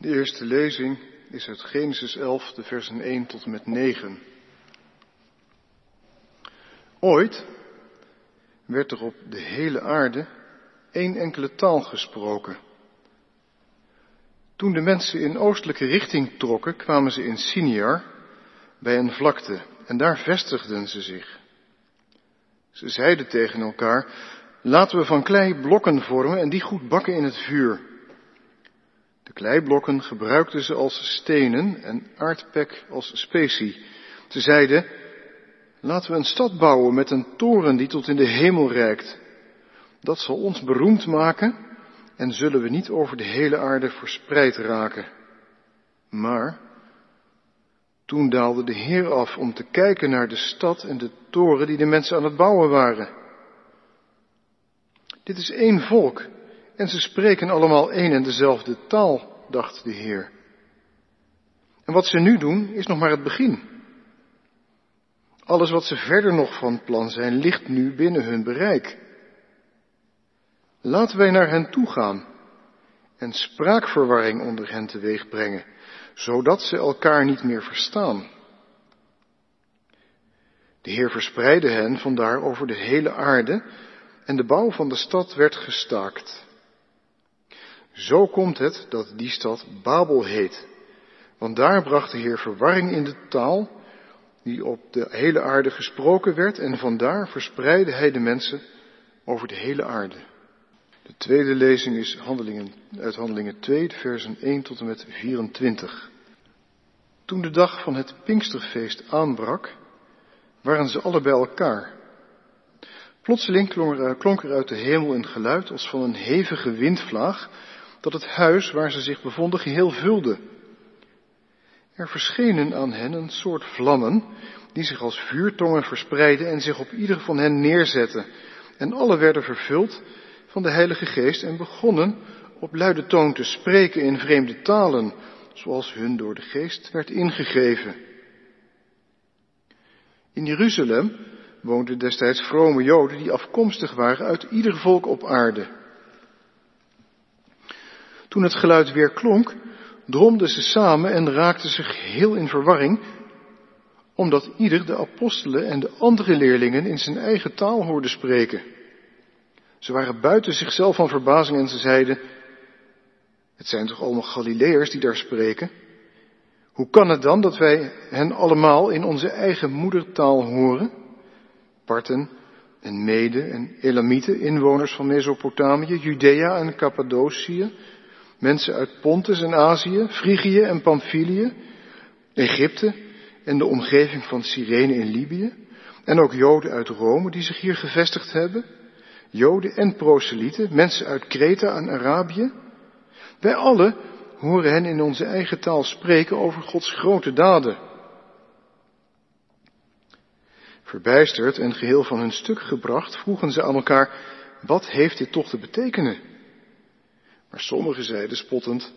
De eerste lezing is uit Genesis 11, de versen 1 tot en met 9. Ooit werd er op de hele aarde één enkele taal gesproken. Toen de mensen in oostelijke richting trokken, kwamen ze in Siniar bij een vlakte en daar vestigden ze zich. Ze zeiden tegen elkaar, laten we van klei blokken vormen en die goed bakken in het vuur. De kleiblokken gebruikten ze als stenen en aardpek als specie. Ze zeiden, laten we een stad bouwen met een toren die tot in de hemel reikt. Dat zal ons beroemd maken en zullen we niet over de hele aarde verspreid raken. Maar toen daalde de Heer af om te kijken naar de stad en de toren die de mensen aan het bouwen waren. Dit is één volk en ze spreken allemaal één en dezelfde taal, dacht de Heer. En wat ze nu doen is nog maar het begin. Alles wat ze verder nog van plan zijn, ligt nu binnen hun bereik. Laten wij naar hen toe gaan en spraakverwarring onder hen teweeg brengen, zodat ze elkaar niet meer verstaan. De Heer verspreidde hen vandaar over de hele aarde en de bouw van de stad werd gestaakt. Zo komt het dat die stad Babel heet, want daar bracht de Heer verwarring in de taal die op de hele aarde gesproken werd en vandaar verspreidde hij de mensen over de hele aarde. De tweede lezing is handelingen, uit Handelingen 2, versen 1 tot en met 24. Toen de dag van het Pinksterfeest aanbrak, waren ze alle bij elkaar. Plotseling klonk er uit de hemel een geluid als van een hevige windvlaag, dat het huis waar ze zich bevonden geheel vulde. Er verschenen aan hen een soort vlammen, die zich als vuurtongen verspreidden en zich op ieder van hen neerzetten. En alle werden vervuld van de Heilige Geest en begonnen op luide toon te spreken in vreemde talen, zoals hun door de Geest werd ingegeven. In Jeruzalem woonden destijds vrome Joden die afkomstig waren uit ieder volk op aarde. Toen het geluid weer klonk, dromden ze samen en raakten ze geheel in verwarring, omdat ieder de apostelen en de andere leerlingen in zijn eigen taal hoorde spreken. Ze waren buiten zichzelf van verbazing en ze zeiden, het zijn toch allemaal Galileërs die daar spreken? Hoe kan het dan dat wij hen allemaal in onze eigen moedertaal horen? Parten en Mede en Elamieten, inwoners van Mesopotamië, Judea en Cappadocië, mensen uit Pontus en Azië, Frigië en Pamphylië, Egypte en de omgeving van Cyrene in Libië, en ook Joden uit Rome die zich hier gevestigd hebben, Joden en proselieten, mensen uit Kreta en Arabië. Wij alle horen hen in onze eigen taal spreken over Gods grote daden. Verbijsterd en geheel van hun stuk gebracht, vroegen ze aan elkaar, wat heeft dit toch te betekenen? Maar sommigen zeiden spottend,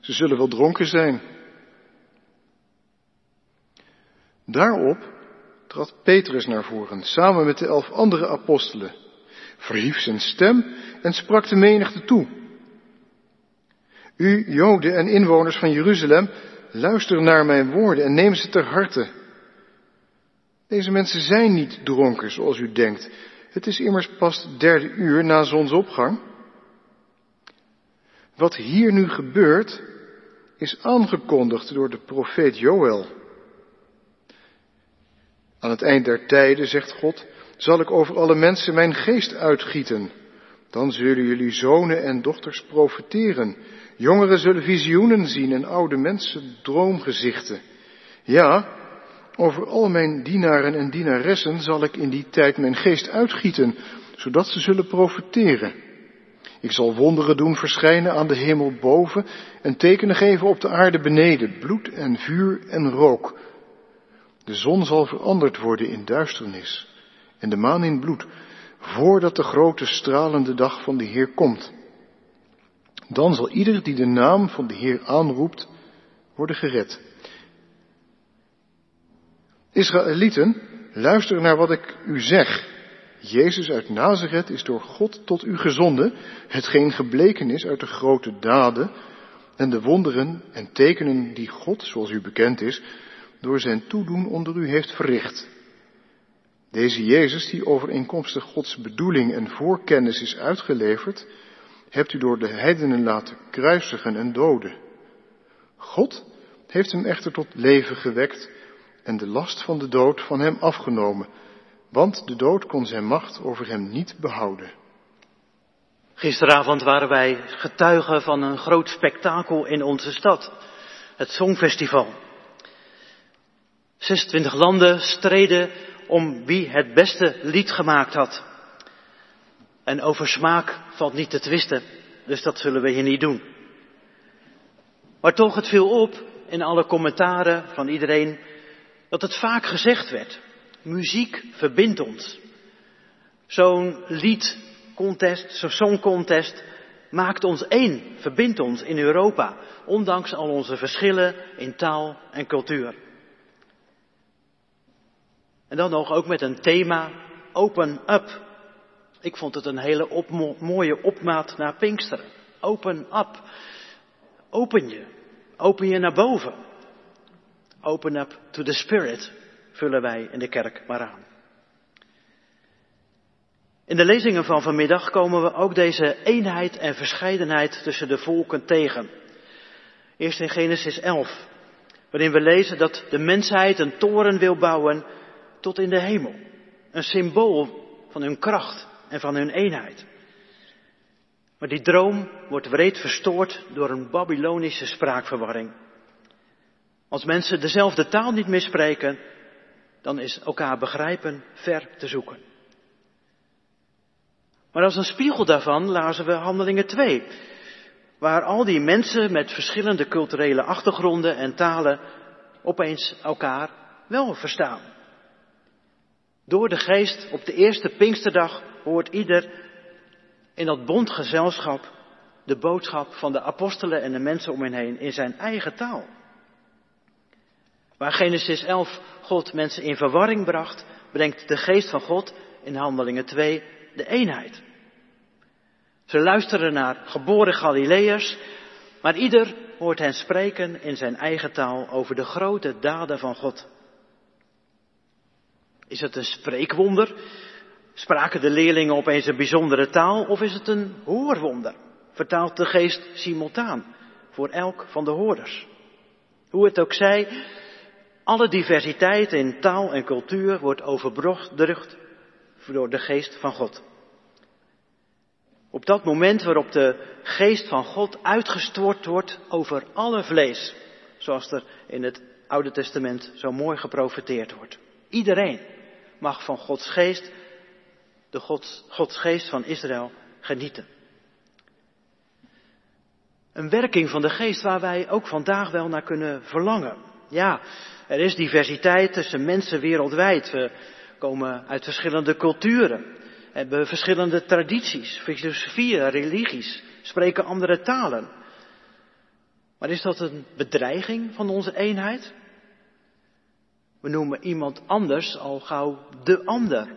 ze zullen wel dronken zijn. Daarop trad Petrus naar voren, samen met de elf andere apostelen, verhief zijn stem en sprak de menigte toe. U, Joden en inwoners van Jeruzalem, luister naar mijn woorden en neem ze ter harte. Deze mensen zijn niet dronken zoals u denkt. Het is immers pas derde uur na zonsopgang. Wat hier nu gebeurt, is aangekondigd door de profeet Joël. Aan het eind der tijden, zegt God, zal ik over alle mensen mijn geest uitgieten. Dan zullen jullie zonen en dochters profeteren. Jongeren zullen visioenen zien en oude mensen droomgezichten. Ja, over al mijn dienaren en dienaressen zal ik in die tijd mijn geest uitgieten, zodat ze zullen profeteren. Ik zal wonderen doen verschijnen aan de hemel boven en tekenen geven op de aarde beneden, bloed en vuur en rook. De zon zal veranderd worden in duisternis en de maan in bloed, voordat de grote stralende dag van de Heer komt. Dan zal ieder die de naam van de Heer aanroept, worden gered. Israëlieten, luister naar wat ik u zeg. Jezus uit Nazareth is door God tot u gezonden, hetgeen gebleken is uit de grote daden en de wonderen en tekenen die God, zoals u bekend is, door zijn toedoen onder u heeft verricht. Deze Jezus, die overeenkomstig Gods bedoeling en voorkennis is uitgeleverd, hebt u door de heidenen laten kruisigen en doden. God heeft hem echter tot leven gewekt en de last van de dood van hem afgenomen, want de dood kon zijn macht over hem niet behouden. Gisteravond waren wij getuigen van een groot spektakel in onze stad, het Songfestival. 26 landen streden om wie het beste lied gemaakt had. En over smaak valt niet te twisten, dus dat zullen we hier niet doen. Maar toch, het viel op in alle commentaren van iedereen dat het vaak gezegd werd. Muziek verbindt ons. Zo'n liedcontest, zo'n songcontest maakt ons één, verbindt ons in Europa, ondanks al onze verschillen in taal en cultuur. En dan nog ook met een thema, open up. Ik vond het een hele mooie opmaat naar Pinksteren. Open up. Open je. Open je naar boven. Open up to the Spirit, vullen wij in de kerk maar aan. In de lezingen van vanmiddag komen we ook deze eenheid en verscheidenheid tussen de volken tegen. Eerst in Genesis 11, waarin we lezen dat de mensheid een toren wil bouwen tot in de hemel. Een symbool van hun kracht en van hun eenheid. Maar die droom wordt wreed verstoord door een Babylonische spraakverwarring. Als mensen dezelfde taal niet meer spreken, dan is elkaar begrijpen ver te zoeken. Maar als een spiegel daarvan lazen we Handelingen 2, waar al die mensen met verschillende culturele achtergronden en talen opeens elkaar wel verstaan. Door de geest op de eerste Pinksterdag hoort ieder in dat bondgezelschap de boodschap van de apostelen en de mensen om hen heen in zijn eigen taal. Waar Genesis 11 God mensen in verwarring bracht, brengt de geest van God in Handelingen 2 de eenheid. Ze luisteren naar geboren Galileërs, maar ieder hoort hen spreken in zijn eigen taal over de grote daden van God. Is het een spreekwonder? Spraken de leerlingen opeens een bijzondere taal of is het een hoorwonder? Vertaalt de geest simultaan voor elk van de hoorders. Hoe het ook zij, alle diversiteit in taal en cultuur wordt overbrugd door de geest van God. Op dat moment waarop de geest van God uitgestort wordt over alle vlees, zoals er in het Oude Testament zo mooi geprofeteerd wordt. Iedereen mag van Gods geest, de Gods, Gods geest van Israël, genieten. Een werking van de geest waar wij ook vandaag wel naar kunnen verlangen. Ja, er is diversiteit tussen mensen wereldwijd. We komen uit verschillende culturen, hebben verschillende tradities, filosofieën, religies, spreken andere talen. Maar is dat een bedreiging van onze eenheid? We noemen iemand anders al gauw de ander,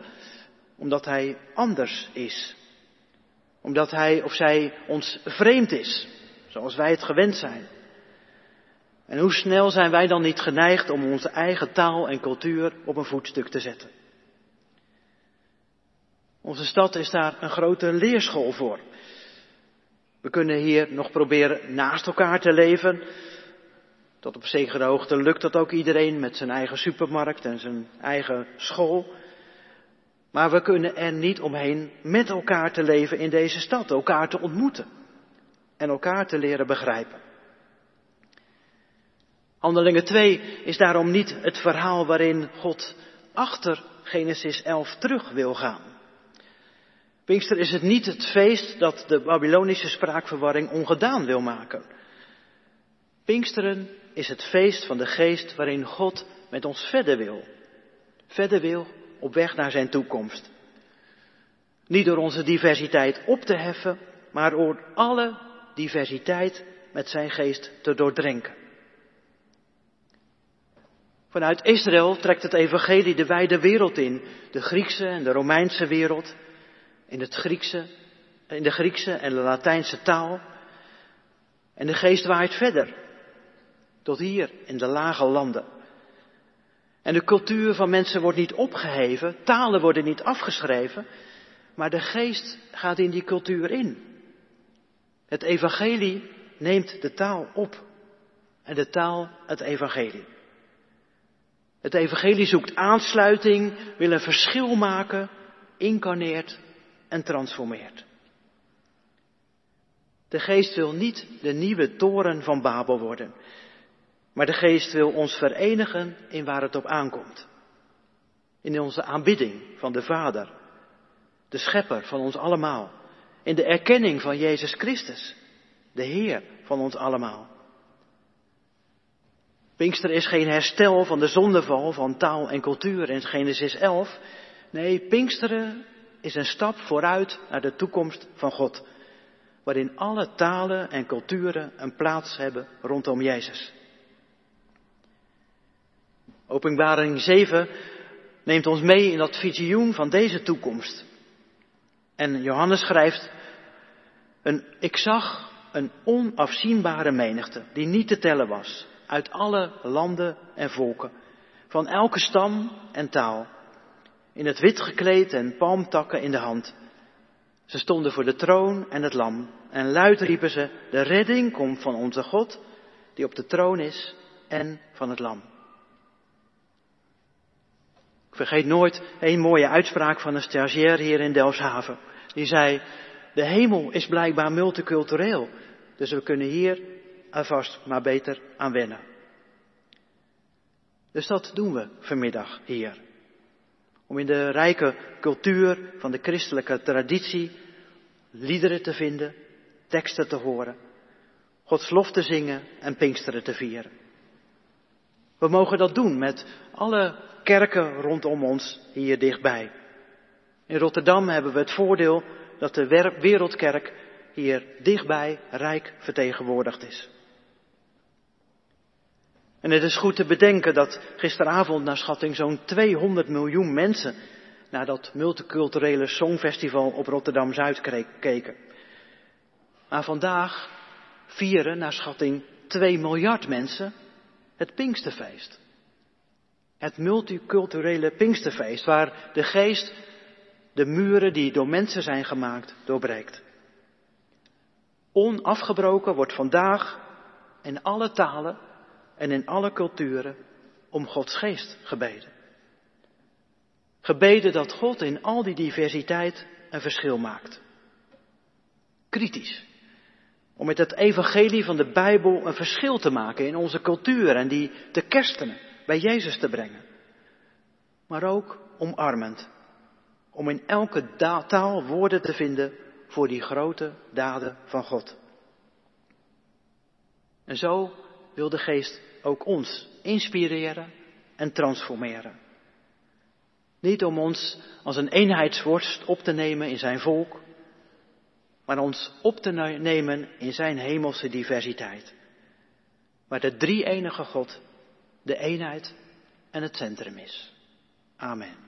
omdat hij anders is. Omdat hij of zij ons vreemd is, zoals wij het gewend zijn. En hoe snel zijn wij dan niet geneigd om onze eigen taal en cultuur op een voetstuk te zetten? Onze stad is daar een grote leerschool voor. We kunnen hier nog proberen naast elkaar te leven, tot op zekere hoogte lukt dat ook iedereen met zijn eigen supermarkt en zijn eigen school. Maar we kunnen er niet omheen met elkaar te leven in deze stad, elkaar te ontmoeten en elkaar te leren begrijpen. Handelingen 2 is daarom niet het verhaal waarin God achter Genesis 11 terug wil gaan. Pinkster is het niet het feest dat de Babylonische spraakverwarring ongedaan wil maken. Pinksteren is het feest van de geest waarin God met ons verder wil. Verder wil op weg naar zijn toekomst. Niet door onze diversiteit op te heffen, maar door alle diversiteit met zijn geest te doordrenken. Vanuit Israël trekt het evangelie de wijde wereld in, de Griekse en de Romeinse wereld, in, het Griekse, in de Griekse en de Latijnse taal, En de geest waait verder, tot hier in de lage landen. En de cultuur van mensen wordt niet opgeheven, talen worden niet afgeschreven, maar de geest gaat in die cultuur in. Het evangelie neemt de taal op. En de taal het evangelie. Het evangelie zoekt aansluiting, wil een verschil maken, incarneert en transformeert. De geest wil niet de nieuwe toren van Babel worden, maar de geest wil ons verenigen in waar het op aankomt. In onze aanbidding van de Vader, de Schepper van ons allemaal. In de erkenning van Jezus Christus, de Heer van ons allemaal. Pinkster is geen herstel van de zondeval van taal en cultuur in Genesis 11. Nee, Pinksteren is een stap vooruit naar de toekomst van God, waarin alle talen en culturen een plaats hebben rondom Jezus. Openbaring 7 neemt ons mee in dat visioen van deze toekomst. En Johannes schrijft, een, ik zag een onafzienbare menigte die niet te tellen was, uit alle landen en volken, van elke stam en taal, in het wit gekleed en palmtakken in de hand. Ze stonden voor de troon en het lam en luid riepen ze, de redding komt van onze God, die op de troon is, en van het lam. Ik vergeet nooit een mooie uitspraak van een stagiair hier in Delfshaven. Die zei, de hemel is blijkbaar multicultureel, dus we kunnen hier alvast maar beter aan wennen. Dus dat doen we vanmiddag hier. Om in de rijke cultuur van de christelijke traditie liederen te vinden, teksten te horen, Gods lof te zingen en Pinksteren te vieren. We mogen dat doen met alle kerken rondom ons hier dichtbij. In Rotterdam hebben we het voordeel dat de Wereldkerk hier dichtbij rijk vertegenwoordigd is. En het is goed te bedenken dat gisteravond naar schatting zo'n 200 miljoen mensen naar dat multiculturele songfestival op Rotterdam Zuid keken. Maar vandaag vieren naar schatting 2 miljard mensen het Pinksterfeest. Het multiculturele Pinksterfeest, waar de geest de muren die door mensen zijn gemaakt doorbreekt. Onafgebroken wordt vandaag in alle talen en in alle culturen om Gods geest gebeden. Gebeden dat God in al die diversiteit een verschil maakt. Kritisch. Om met het evangelie van de Bijbel een verschil te maken in onze cultuur en die te kerstenen bij Jezus te brengen. Maar ook omarmend. Om in elke taal woorden te vinden voor die grote daden van God. En zo wil de geest ook ons inspireren en transformeren. Niet om ons als een eenheidsworst op te nemen in zijn volk, maar ons op te nemen in zijn hemelse diversiteit. Waar de drie enige God de eenheid en het centrum is. Amen.